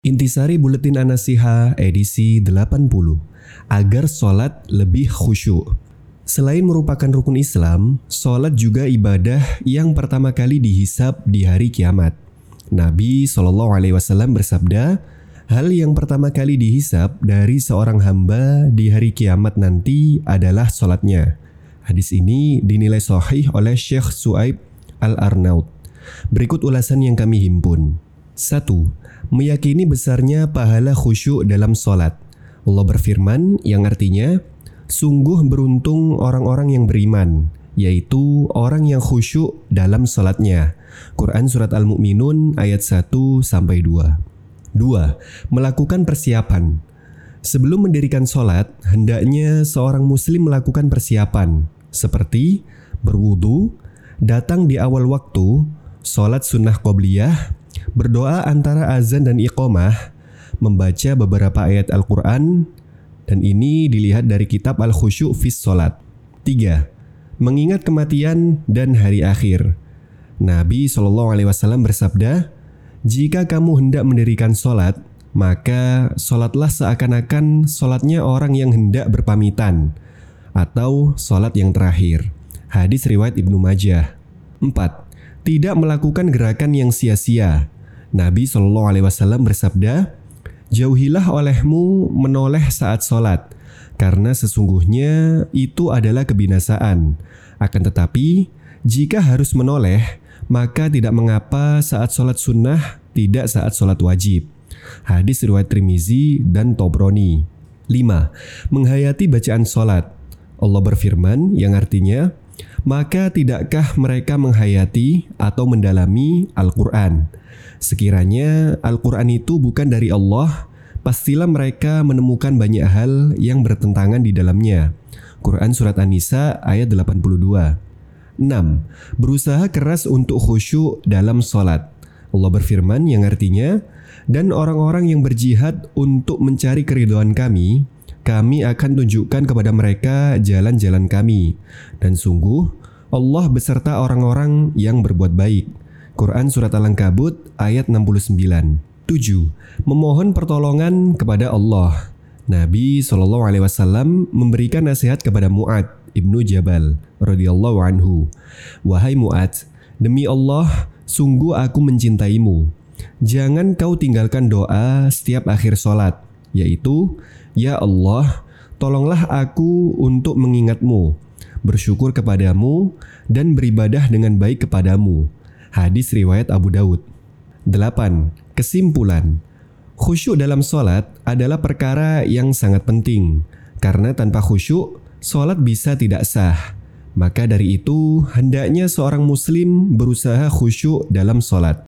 Intisari Buletin Anasiha edisi 80 agar sholat lebih khusyuk. Selain merupakan rukun Islam, sholat juga ibadah yang pertama kali dihisap di hari kiamat. Nabi Shallallahu Alaihi Wasallam bersabda, hal yang pertama kali dihisap dari seorang hamba di hari kiamat nanti adalah sholatnya. Hadis ini dinilai sahih oleh Syekh Suaib Al-Arnaud. Berikut ulasan yang kami himpun. 1 meyakini besarnya pahala khusyuk dalam sholat. Allah berfirman yang artinya, Sungguh beruntung orang-orang yang beriman, yaitu orang yang khusyuk dalam sholatnya. Quran Surat Al-Mu'minun ayat 1 sampai 2. 2. Melakukan persiapan. Sebelum mendirikan sholat, hendaknya seorang muslim melakukan persiapan, seperti berwudu, datang di awal waktu, sholat sunnah qobliyah, berdoa antara azan dan iqomah, membaca beberapa ayat Al-Quran, dan ini dilihat dari kitab Al-Khusyu' Fis Salat. 3. Mengingat kematian dan hari akhir. Nabi SAW bersabda, Jika kamu hendak mendirikan solat, maka solatlah seakan-akan solatnya orang yang hendak berpamitan, atau solat yang terakhir. Hadis riwayat Ibnu Majah. 4. Tidak melakukan gerakan yang sia-sia, Nabi Shallallahu Alaihi Wasallam bersabda, jauhilah olehmu menoleh saat sholat, karena sesungguhnya itu adalah kebinasaan. Akan tetapi, jika harus menoleh, maka tidak mengapa saat sholat sunnah, tidak saat sholat wajib. Hadis riwayat Trimizi dan Tobroni. 5. Menghayati bacaan sholat. Allah berfirman yang artinya, maka tidakkah mereka menghayati atau mendalami Al-Quran? Sekiranya Al-Quran itu bukan dari Allah, pastilah mereka menemukan banyak hal yang bertentangan di dalamnya. Quran Surat An-Nisa ayat 82 6. Berusaha keras untuk khusyuk dalam sholat. Allah berfirman yang artinya, Dan orang-orang yang berjihad untuk mencari keriduan kami, kami akan tunjukkan kepada mereka jalan-jalan kami. Dan sungguh, Allah beserta orang-orang yang berbuat baik. Quran Surat Al-Ankabut ayat 69 7. Memohon pertolongan kepada Allah Nabi SAW memberikan nasihat kepada Mu'ad ibnu Jabal radhiyallahu anhu. Wahai Mu'ad, demi Allah, sungguh aku mencintaimu. Jangan kau tinggalkan doa setiap akhir solat, yaitu, Ya Allah, tolonglah aku untuk mengingatmu, bersyukur kepadamu, dan beribadah dengan baik kepadamu. Hadis riwayat Abu Daud. 8. Kesimpulan. Khusyuk dalam sholat adalah perkara yang sangat penting. Karena tanpa khusyuk, sholat bisa tidak sah. Maka dari itu, hendaknya seorang muslim berusaha khusyuk dalam sholat.